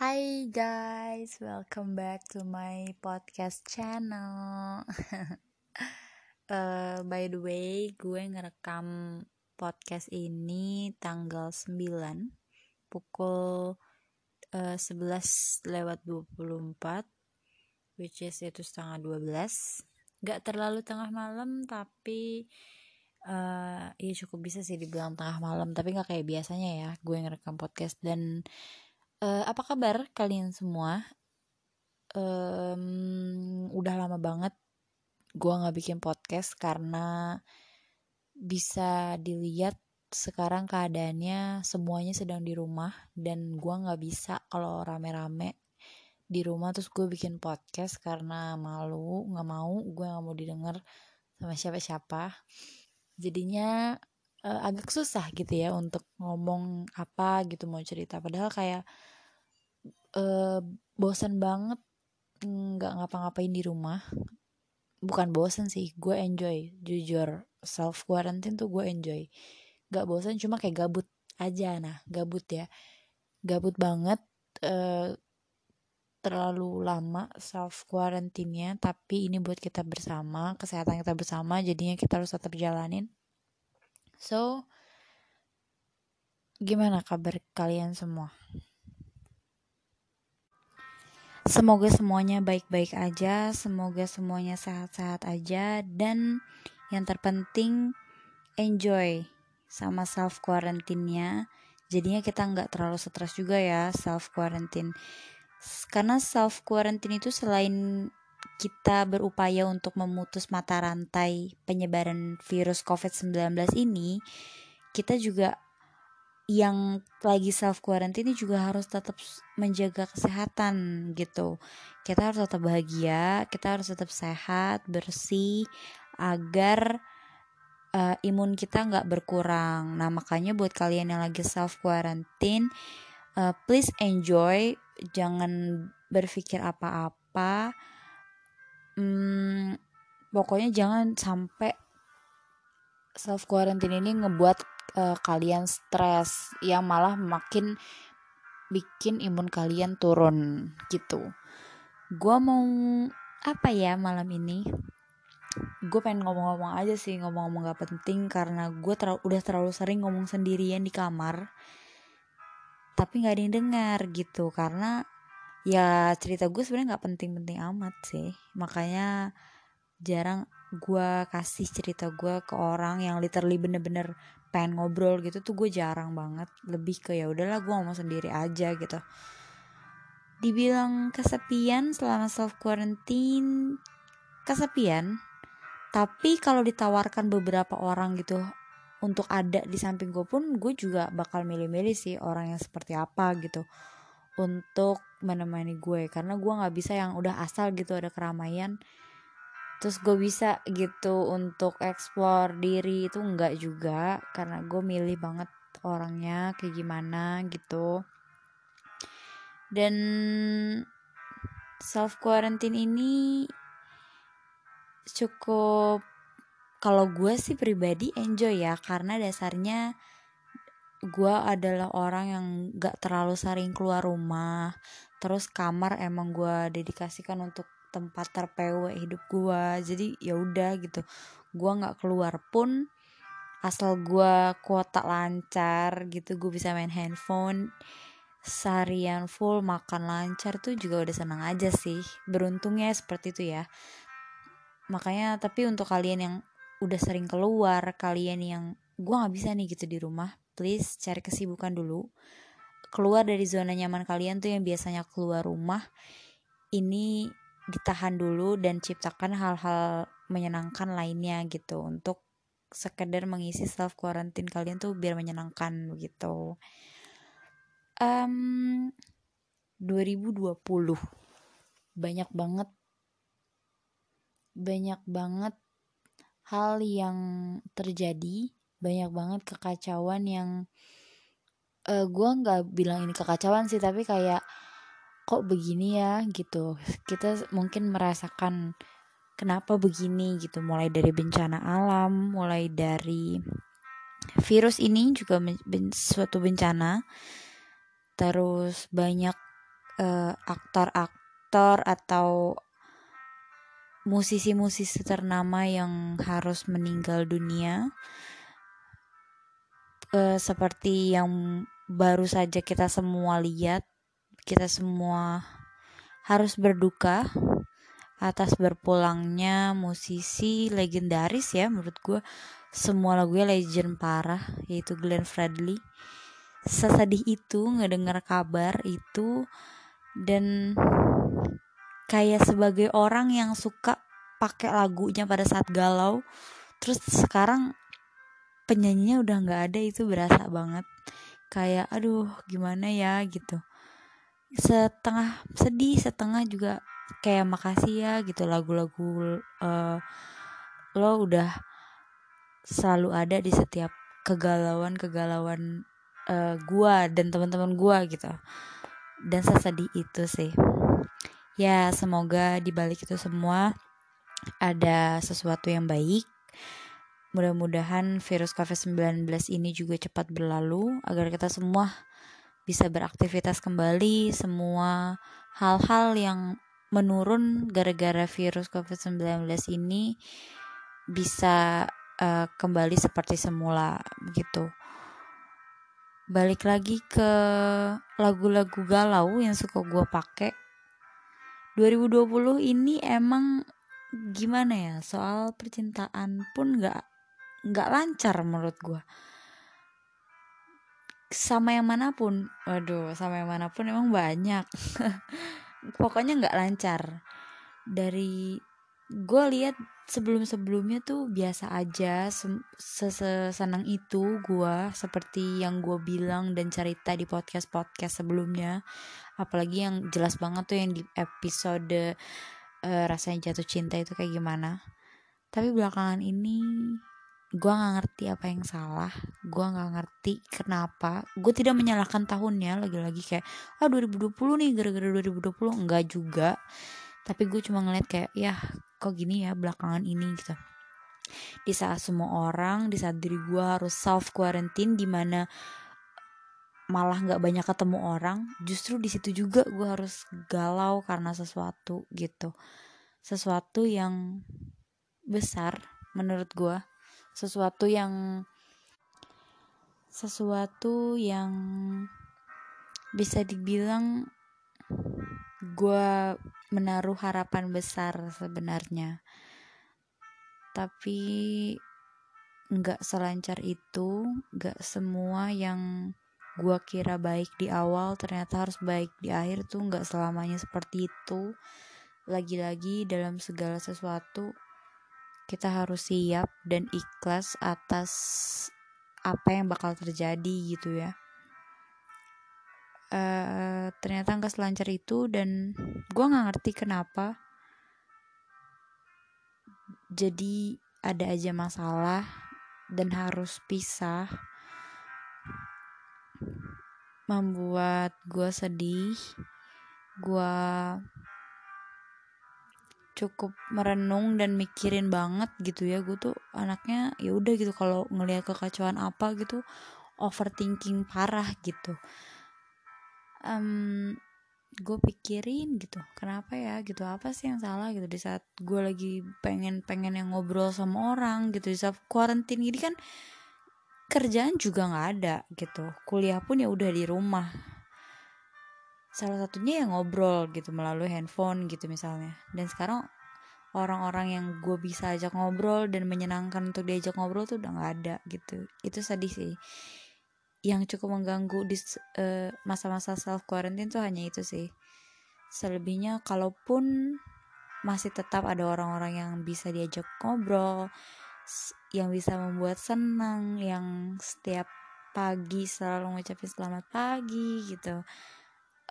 Hai guys, welcome back to my podcast channel. uh, by the way, gue ngerekam podcast ini tanggal 9 pukul uh, 11 lewat 24 which is itu setengah 12 gak terlalu tengah malam tapi uh, ya cukup bisa sih dibilang tengah malam tapi gak kayak biasanya ya gue ngerekam podcast dan uh, apa kabar kalian semua? Um, udah lama banget gue nggak bikin podcast karena bisa dilihat sekarang keadaannya semuanya sedang di rumah dan gue nggak bisa kalau rame-rame di rumah terus gue bikin podcast karena malu nggak mau gue nggak mau didengar sama siapa-siapa. Jadinya uh, agak susah gitu ya untuk ngomong apa gitu mau cerita. Padahal kayak uh, bosan banget nggak ngapa-ngapain di rumah. Bukan bosan sih gue enjoy. Jujur self quarantine tuh gue enjoy. Gak bosan cuma kayak gabut aja. Nah gabut ya. Gabut banget uh, terlalu lama self quarantine tapi ini buat kita bersama kesehatan kita bersama jadinya kita harus tetap jalanin so gimana kabar kalian semua Semoga semuanya baik-baik aja, semoga semuanya sehat-sehat aja dan yang terpenting enjoy sama self quarantine-nya. Jadinya kita nggak terlalu stres juga ya self quarantine. Karena self quarantine itu selain kita berupaya untuk memutus mata rantai penyebaran virus COVID-19 ini, kita juga yang lagi self quarantine juga harus tetap menjaga kesehatan gitu. Kita harus tetap bahagia, kita harus tetap sehat, bersih agar uh, imun kita nggak berkurang. Nah makanya buat kalian yang lagi self quarantine, uh, please enjoy, jangan berpikir apa-apa. Hmm, pokoknya jangan sampai self quarantine ini ngebuat uh, kalian stres. Yang malah makin bikin imun kalian turun gitu. Gue mau apa ya malam ini? Gue pengen ngomong-ngomong aja sih ngomong-ngomong gak penting karena gue ter udah terlalu sering ngomong sendirian di kamar. Tapi nggak ada yang dengar gitu. Karena ya cerita gue sebenarnya nggak penting-penting amat sih. Makanya jarang gue kasih cerita gue ke orang yang literally bener-bener pengen ngobrol gitu tuh gue jarang banget. Lebih ke ya udahlah gue ngomong sendiri aja gitu. Dibilang kesepian selama self quarantine kesepian. Tapi kalau ditawarkan beberapa orang gitu untuk ada di samping gue pun gue juga bakal milih-milih sih orang yang seperti apa gitu untuk menemani gue karena gue nggak bisa yang udah asal gitu ada keramaian. Terus gue bisa gitu untuk explore diri itu enggak juga karena gue milih banget orangnya kayak gimana gitu. Dan self quarantine ini cukup kalau gue sih pribadi enjoy ya karena dasarnya gue adalah orang yang gak terlalu sering keluar rumah. Terus kamar emang gue dedikasikan untuk tempat terpewe hidup gue jadi ya udah gitu. Gue nggak keluar pun asal gue kuota lancar gitu gue bisa main handphone seharian full makan lancar tuh juga udah senang aja sih. Beruntungnya seperti itu ya. Makanya tapi untuk kalian yang udah sering keluar kalian yang gue nggak bisa nih gitu di rumah please cari kesibukan dulu. Keluar dari zona nyaman kalian tuh yang biasanya keluar rumah ini ditahan dulu dan ciptakan hal-hal menyenangkan lainnya gitu. Untuk sekedar mengisi self quarantine kalian tuh biar menyenangkan begitu. Um, 2020 banyak banget banyak banget hal yang terjadi banyak banget kekacauan yang uh, eh, gue nggak bilang ini kekacauan sih tapi kayak kok begini ya? gitu. Kita mungkin merasakan kenapa begini? gitu. Mulai dari bencana alam mulai dari virus ini juga ben suatu bencana. Terus banyak uh, aktor-aktor atau musisi-musisi ternama yang harus meninggal dunia uh, seperti yang baru saja kita semua lihat kita semua harus berduka atas berpulangnya musisi legendaris ya menurut gue semua lagunya legend parah yaitu Glenn Fredly. Sesedih itu ngedengar kabar itu dan kayak sebagai orang yang suka pakai lagunya pada saat galau. Terus sekarang penyanyinya udah nggak ada itu berasa banget. Kayak aduh gimana ya? gitu. Setengah sedih setengah juga kayak makasih ya gitu. Lagu-lagu uh, lo udah selalu ada di setiap kegalauan kegalauan uh, gua dan teman-teman gua gitu. Dan sesedih itu sih. Ya semoga dibalik itu semua ada sesuatu yang baik mudah-mudahan virus covid-19 ini juga cepat berlalu agar kita semua bisa beraktivitas kembali. Semua hal-hal yang menurun gara-gara virus covid-19 ini bisa uh, kembali seperti semula begitu. Balik lagi ke lagu-lagu galau yang suka gue pakai 2020 ini emang gimana ya? Soal percintaan pun nggak nggak lancar menurut gue sama yang mana pun waduh sama yang mana pun emang banyak. Pokoknya nggak lancar. Dari gue lihat sebelum sebelumnya tuh biasa aja sesenang itu gue seperti yang gue bilang dan cerita di podcast podcast sebelumnya. Apalagi yang jelas banget tuh yang di episode uh, rasanya jatuh cinta itu kayak gimana. Tapi belakangan ini gue nggak ngerti apa yang salah gue nggak ngerti kenapa. Gue tidak menyalahkan tahunnya lagi-lagi kayak ah 2020 nih gara-gara 2020 enggak juga. Tapi gue cuma ngeliat kayak ya kok gini ya belakangan ini gitu. Di saat semua orang di saat diri gue harus self quarantine di mana malah nggak banyak ketemu orang justru di situ juga gue harus galau karena sesuatu gitu. Sesuatu yang besar menurut gue sesuatu yang sesuatu yang bisa dibilang gue menaruh harapan besar sebenarnya. Tapi nggak selancar itu nggak semua yang gue kira baik di awal ternyata harus baik di akhir tuh nggak selamanya seperti itu. Lagi-lagi dalam segala sesuatu kita harus siap dan ikhlas atas apa yang bakal terjadi gitu ya. Uh, ternyata nggak selancar itu dan gue nggak ngerti kenapa jadi ada aja masalah dan harus pisah membuat gue sedih gue cukup merenung dan mikirin banget gitu ya. Gue tuh anaknya ya udah gitu kalau ngelihat kekacauan apa gitu overthinking parah gitu. Um, gue pikirin gitu kenapa ya gitu apa sih yang salah gitu. Di saat gue lagi pengen pengen yang ngobrol sama orang gitu di saat quarantine gini kan kerjaan juga nggak ada gitu. Kuliah pun ya udah di rumah salah satunya yang ngobrol gitu melalui handphone gitu misalnya. Dan sekarang orang-orang yang gue bisa ajak ngobrol dan menyenangkan untuk diajak ngobrol tuh udah nggak ada gitu. Itu sedih sih. Yang cukup mengganggu di uh, masa-masa self quarantine tuh hanya itu sih. Selebihnya kalaupun masih tetap ada orang-orang yang bisa diajak ngobrol yang bisa membuat senang yang setiap pagi selalu ngucapin selamat pagi gitu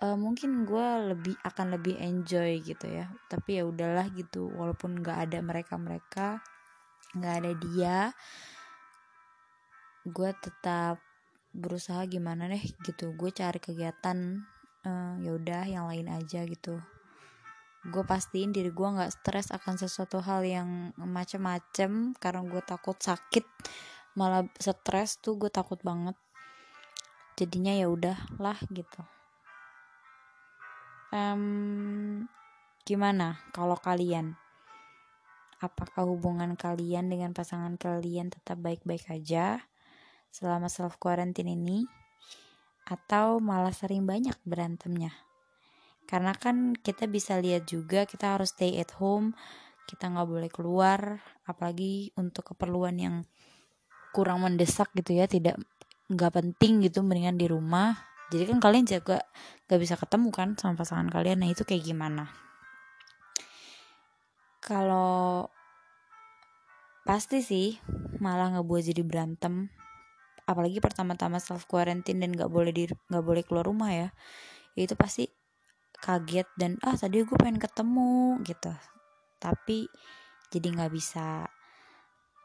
uh, mungkin gue lebih akan lebih enjoy gitu ya. Tapi ya udahlah gitu walaupun nggak ada mereka mereka nggak ada dia gue tetap berusaha gimana deh gitu. Gue cari kegiatan uh, ya udah yang lain aja gitu. Gue pastiin diri gue nggak stres akan sesuatu hal yang macem-macem karena gue takut sakit malah stres tuh gue takut banget. Jadinya ya udah lah gitu um, gimana kalau kalian? Apakah hubungan kalian dengan pasangan kalian tetap baik-baik aja selama self quarantine ini? Atau malah sering banyak berantemnya? Karena kan kita bisa lihat juga kita harus stay at home kita nggak boleh keluar apalagi untuk keperluan yang kurang mendesak gitu ya tidak nggak penting gitu mendingan di rumah jadi kan kalian juga nggak bisa ketemu kan sama pasangan kalian. Nah itu kayak gimana? Kalau pasti sih malah nggak buat jadi berantem. Apalagi pertama-tama self quarantine dan nggak boleh di nggak boleh keluar rumah ya. Itu pasti kaget dan ah tadi gue pengen ketemu gitu. Tapi jadi nggak bisa.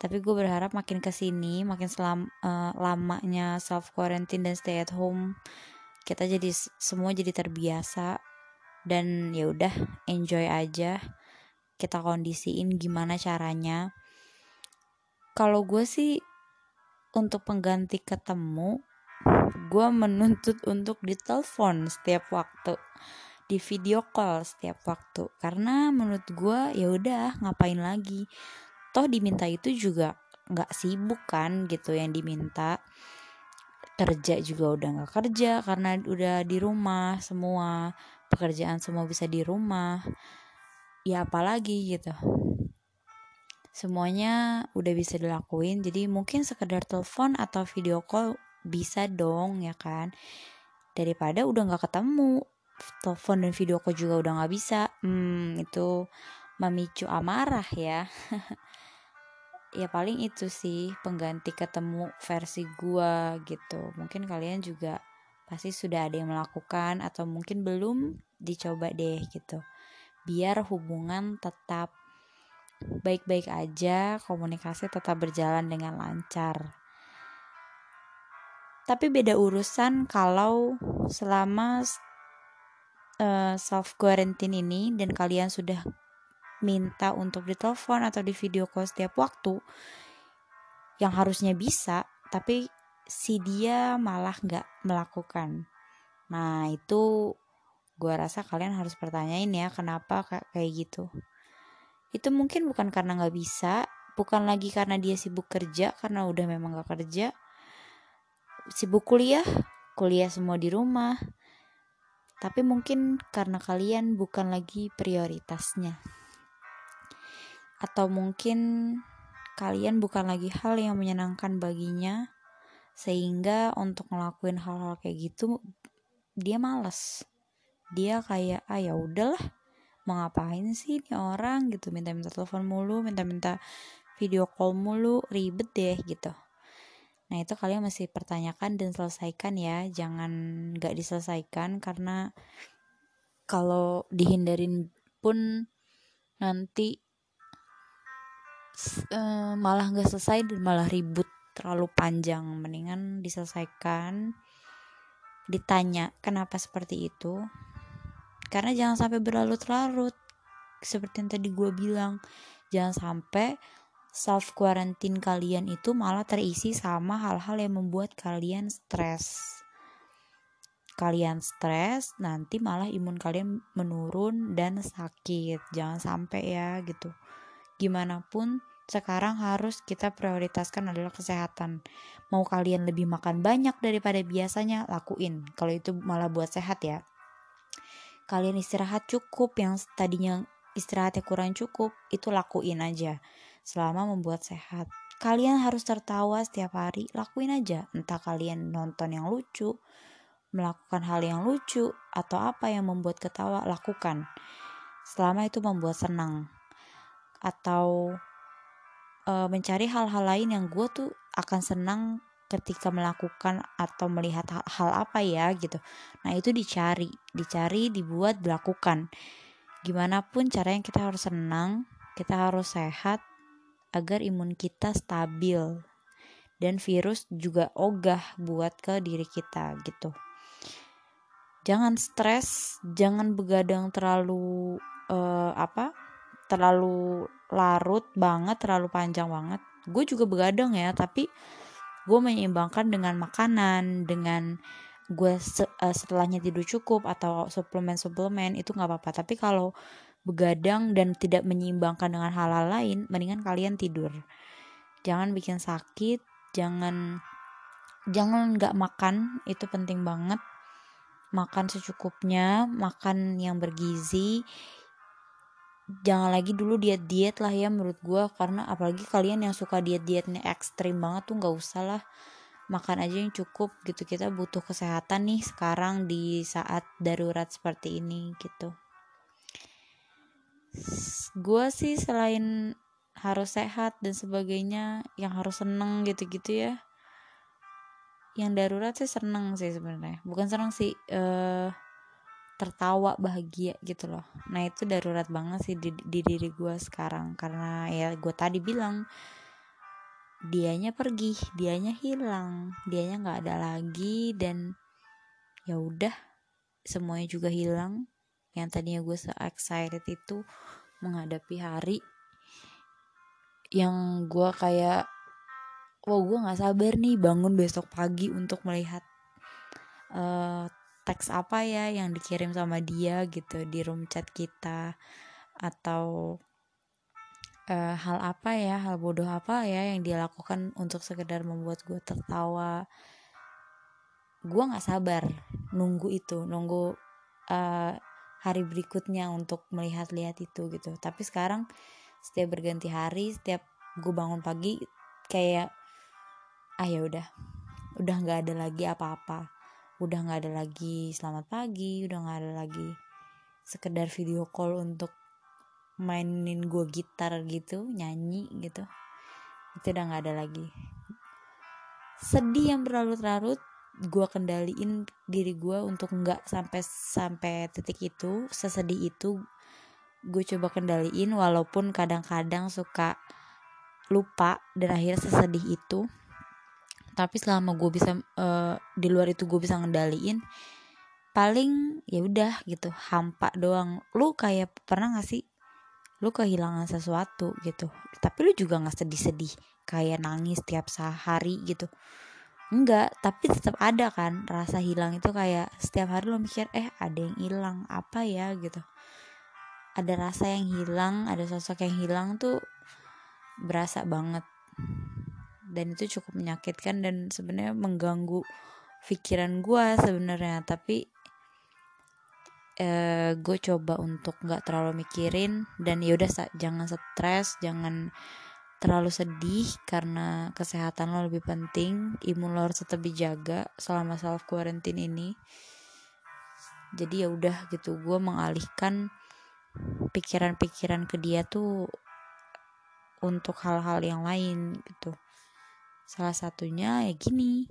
Tapi gue berharap makin ke sini makin selam uh, lamanya self quarantine dan stay at home kita jadi semua jadi terbiasa. Dan ya udah enjoy aja. Kita kondisiin gimana caranya. Kalau gue sih untuk pengganti ketemu gue menuntut untuk ditelepon setiap waktu. Di video call setiap waktu. Karena menurut gue ya udah ngapain lagi? Toh diminta itu juga nggak sibuk kan gitu yang diminta kerja juga udah nggak kerja karena udah di rumah semua pekerjaan semua bisa di rumah. Ya apalagi gitu. Semuanya udah bisa dilakuin jadi mungkin sekedar telepon atau video call bisa dong ya kan? Daripada udah nggak ketemu telepon dan video call juga udah nggak bisa. Hmm itu memicu amarah ya ya paling itu sih pengganti ketemu versi gua gitu. Mungkin kalian juga pasti sudah ada yang melakukan atau mungkin belum dicoba deh gitu. Biar hubungan tetap baik-baik aja komunikasi tetap berjalan dengan lancar. Tapi beda urusan kalau selama uh, self quarantine ini dan kalian sudah minta untuk ditelepon atau di video call setiap waktu yang harusnya bisa tapi si dia malah nggak melakukan. Nah itu gue rasa kalian harus pertanyain ya kenapa kayak gitu. Itu mungkin bukan karena nggak bisa bukan lagi karena dia sibuk kerja karena udah memang gak kerja. Sibuk kuliah kuliah semua di rumah. Tapi mungkin karena kalian bukan lagi prioritasnya atau mungkin kalian bukan lagi hal yang menyenangkan baginya sehingga untuk ngelakuin hal-hal kayak gitu dia males. Dia kayak ah ya udahlah mau ngapain sih nih orang? Gitu minta-minta telepon mulu minta-minta video call mulu ribet deh gitu. Nah itu kalian masih pertanyakan dan selesaikan ya. Jangan gak diselesaikan karena kalau dihindarin pun nanti uh, malah nggak selesai dan malah ribut terlalu panjang. Mendingan diselesaikan. Ditanya kenapa seperti itu? Karena jangan sampai berlarut-larut. Seperti yang tadi gue bilang jangan sampai self quarantine kalian itu malah terisi sama hal-hal yang membuat kalian stres. Kalian stres nanti malah imun kalian menurun dan sakit. Jangan sampai ya gitu gimana pun sekarang harus kita prioritaskan adalah kesehatan. Mau kalian lebih makan banyak daripada biasanya, lakuin. Kalau itu malah buat sehat ya. Kalian istirahat cukup yang tadinya istirahatnya kurang cukup, itu lakuin aja. Selama membuat sehat. Kalian harus tertawa setiap hari, lakuin aja. Entah kalian nonton yang lucu, melakukan hal yang lucu, atau apa yang membuat ketawa, lakukan. Selama itu membuat senang atau uh, mencari hal-hal lain yang gue tuh akan senang ketika melakukan atau melihat hal, hal apa ya gitu. Nah itu dicari, dicari, dibuat, dilakukan. Gimana pun caranya kita harus senang, kita harus sehat agar imun kita stabil dan virus juga ogah buat ke diri kita gitu. Jangan stres, jangan begadang terlalu uh, apa? Terlalu larut banget terlalu panjang banget. Gue juga begadang ya tapi gue menyeimbangkan dengan makanan dengan gue se uh, setelahnya tidur cukup atau suplemen-suplemen itu nggak apa-apa. Tapi kalau begadang dan tidak menyeimbangkan dengan hal-hal lain mendingan kalian tidur. Jangan bikin sakit jangan jangan nggak makan itu penting banget. Makan secukupnya makan yang bergizi jangan lagi dulu diet diet lah ya menurut gue karena apalagi kalian yang suka diet dietnya ekstrim banget tuh nggak usah lah. Makan aja yang cukup gitu. Kita butuh kesehatan nih sekarang di saat darurat seperti ini gitu. Gue sih selain harus sehat dan sebagainya yang harus seneng gitu-gitu ya. Yang darurat sih seneng sih sebenarnya. Bukan seneng sih uh, tertawa bahagia gitu loh. Nah itu darurat banget sih di, di diri gue sekarang. Karena ya gue tadi bilang dianya pergi dianya hilang dianya nggak ada lagi dan ya udah semuanya juga hilang. Yang tadinya gue se excited itu menghadapi hari yang gue kayak wow gue nggak sabar nih bangun besok pagi untuk melihat uh, teks apa ya yang dikirim sama dia gitu di room chat kita? Atau uh, hal apa ya hal bodoh apa ya yang dia lakukan untuk sekedar membuat gue tertawa? Gue nggak sabar nunggu itu nunggu uh, hari berikutnya untuk melihat-lihat itu gitu. Tapi sekarang setiap berganti hari setiap gue bangun pagi kayak ah ya udah udah nggak ada lagi apa-apa udah nggak ada lagi selamat pagi udah nggak ada lagi sekedar video call untuk mainin gue gitar gitu nyanyi gitu. Itu udah nggak ada lagi. Sedih yang berlarut-larut gue kendaliin diri gue untuk nggak sampai sampai titik itu sesedih itu gue coba kendaliin walaupun kadang-kadang suka lupa dan akhirnya sesedih itu tapi selama gue bisa uh, di luar itu gue bisa ngendaliin paling ya udah gitu hampa doang. Lu kayak pernah gak sih? Lu kehilangan sesuatu gitu tapi lu juga nggak sedih-sedih kayak nangis tiap sehari gitu. Enggak tapi tetap ada kan rasa hilang itu kayak setiap hari lo mikir eh ada yang hilang apa ya? gitu. Ada rasa yang hilang ada sosok yang hilang tuh berasa banget dan itu cukup menyakitkan dan sebenarnya mengganggu pikiran gue sebenarnya. Tapi eh, gue coba untuk nggak terlalu mikirin dan yaudah jangan stres jangan terlalu sedih karena kesehatan lo lebih penting imun lo harus tetap dijaga selama self quarantine ini. Jadi ya udah gitu gue mengalihkan pikiran-pikiran ke dia tuh untuk hal-hal yang lain gitu salah satunya ya gini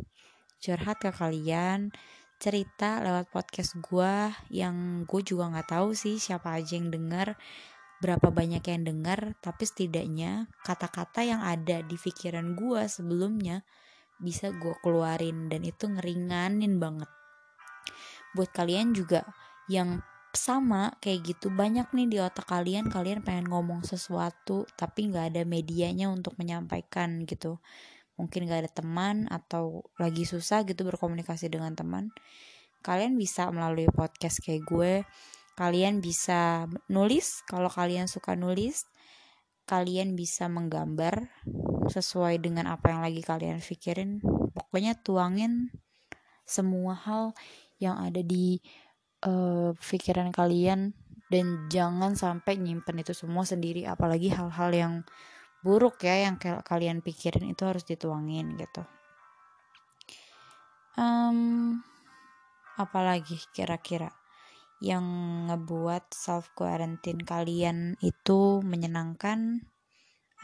curhat ke kalian cerita lewat podcast gue yang gue juga nggak tahu sih siapa aja yang denger berapa banyak yang dengar tapi setidaknya kata-kata yang ada di pikiran gue sebelumnya bisa gue keluarin dan itu ngeringanin banget. Buat kalian juga yang sama kayak gitu banyak nih di otak kalian kalian pengen ngomong sesuatu tapi nggak ada medianya untuk menyampaikan gitu mungkin gak ada teman atau lagi susah gitu berkomunikasi dengan teman kalian bisa melalui podcast kayak gue. Kalian bisa nulis kalau kalian suka nulis kalian bisa menggambar sesuai dengan apa yang lagi kalian pikirin. Pokoknya tuangin semua hal yang ada di uh, pikiran kalian dan jangan sampai nyimpen itu semua sendiri apalagi hal-hal yang buruk ya yang kalian pikirin itu harus dituangin gitu um, apalagi kira-kira yang ngebuat self quarantine kalian itu menyenangkan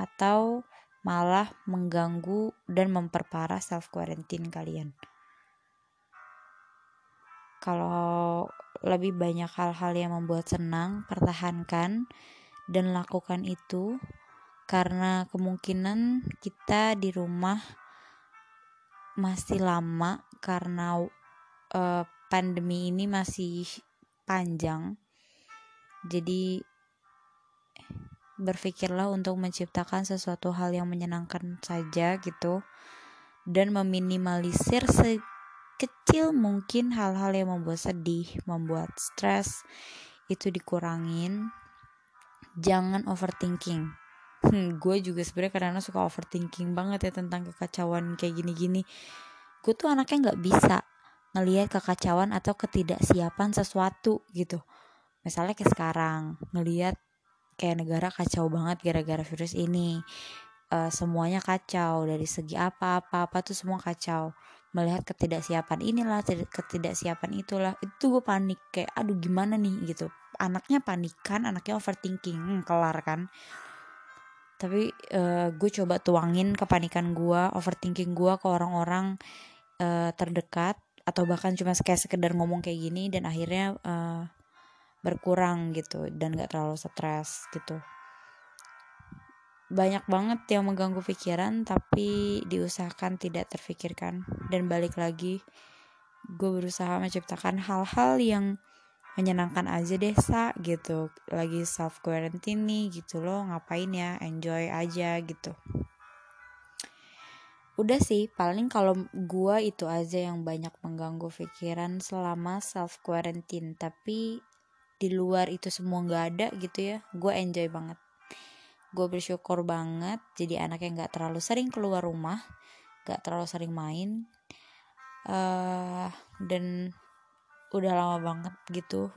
atau malah mengganggu dan memperparah self quarantine kalian. Kalau lebih banyak hal-hal yang membuat senang, pertahankan dan lakukan itu karena kemungkinan kita di rumah masih lama karena uh, pandemi ini masih panjang. Jadi berpikirlah untuk menciptakan sesuatu hal yang menyenangkan saja gitu dan meminimalisir se kecil mungkin hal-hal yang membuat sedih membuat stres itu dikurangin jangan overthinking hmm, gue juga sebenarnya karena suka overthinking banget ya tentang kekacauan kayak gini-gini. Gue tuh anaknya nggak bisa ngelihat kekacauan atau ketidaksiapan sesuatu gitu. Misalnya kayak sekarang ngelihat kayak negara kacau banget gara-gara virus ini. Uh, semuanya kacau dari segi apa apa apa tuh semua kacau. Melihat ketidaksiapan inilah ketidaksiapan itulah. Itu gue panik kayak aduh gimana nih? Gitu. Anaknya panikan anaknya overthinking hmm, kelar kan tapi uh, gue coba tuangin kepanikan gue overthinking gue ke orang-orang uh, terdekat atau bahkan cuma kayak sekedar ngomong kayak gini dan akhirnya uh, berkurang gitu dan gak terlalu stres gitu. Banyak banget yang mengganggu pikiran tapi diusahakan tidak terfikirkan. Dan balik lagi gue berusaha menciptakan hal-hal yang menyenangkan aja deh sa gitu. Lagi self quarantine nih gitu loh. Ngapain ya? Enjoy aja gitu. Udah sih paling kalau gue itu aja yang banyak mengganggu pikiran selama self quarantine tapi di luar itu semua nggak ada gitu ya. Gue enjoy banget. Gue bersyukur banget jadi anak yang gak terlalu sering keluar rumah gak terlalu sering main. Uh, dan udah lama banget gitu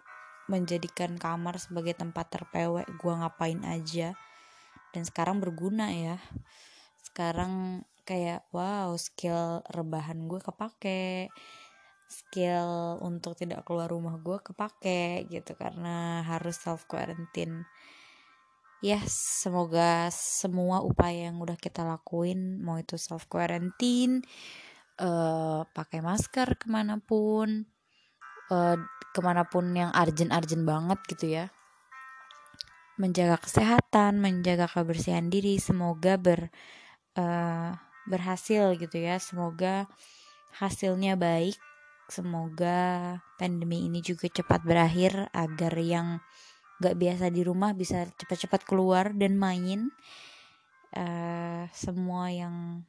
menjadikan kamar sebagai tempat terpewek gue ngapain aja. Dan sekarang berguna ya. Sekarang kayak wow skill rebahan gue kepake. Skill untuk tidak keluar rumah gue kepake gitu karena harus self quarantine ya semoga semua upaya yang udah kita lakuin mau itu self quarantine uh, pakai masker ke mana pun uh, ke mana pun yang arjen-arjen banget gitu ya. Menjaga kesehatan menjaga kebersihan diri semoga ber uh, berhasil gitu ya. Semoga hasilnya baik. Semoga pandemi ini juga cepat berakhir agar yang gak biasa di rumah bisa cepat-cepat keluar dan main. Uh, semua yang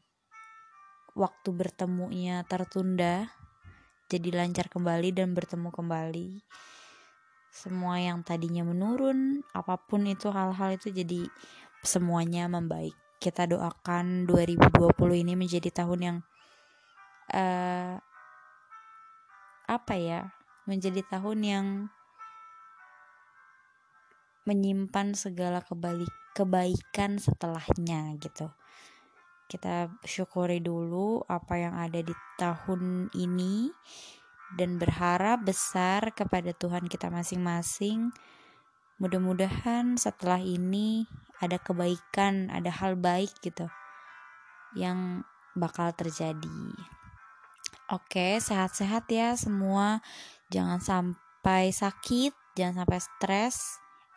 waktu bertemunya tertunda jadi lancar kembali dan bertemu kembali. Semua yang tadinya menurun apa pun itu hal-hal itu jadi semuanya membaik. Kita doakan 2020 ini menjadi tahun yang uh, apa ya menjadi tahun yang menyimpan segala kebalik kebaikan setelahnya gitu kita syukuri dulu apa yang ada di tahun ini dan berharap besar kepada Tuhan kita masing-masing. Mudah-mudahan setelah ini ada kebaikan ada hal baik gitu yang bakal terjadi. Oke sehat-sehat ya semua. Jangan sampai sakit jangan sampai stres.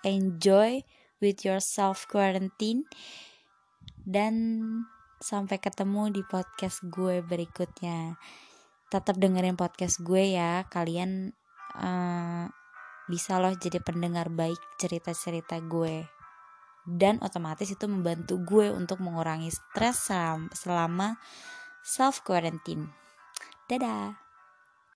Enjoy with your self quarantine. Dan sampai ketemu di podcast gue berikutnya. Tetap dengerin podcast gue ya kalian uh, bisa loh jadi pendengar baik cerita-cerita gue. Dan otomatis itu membantu gue untuk mengurangi stres selama self quarantine dadah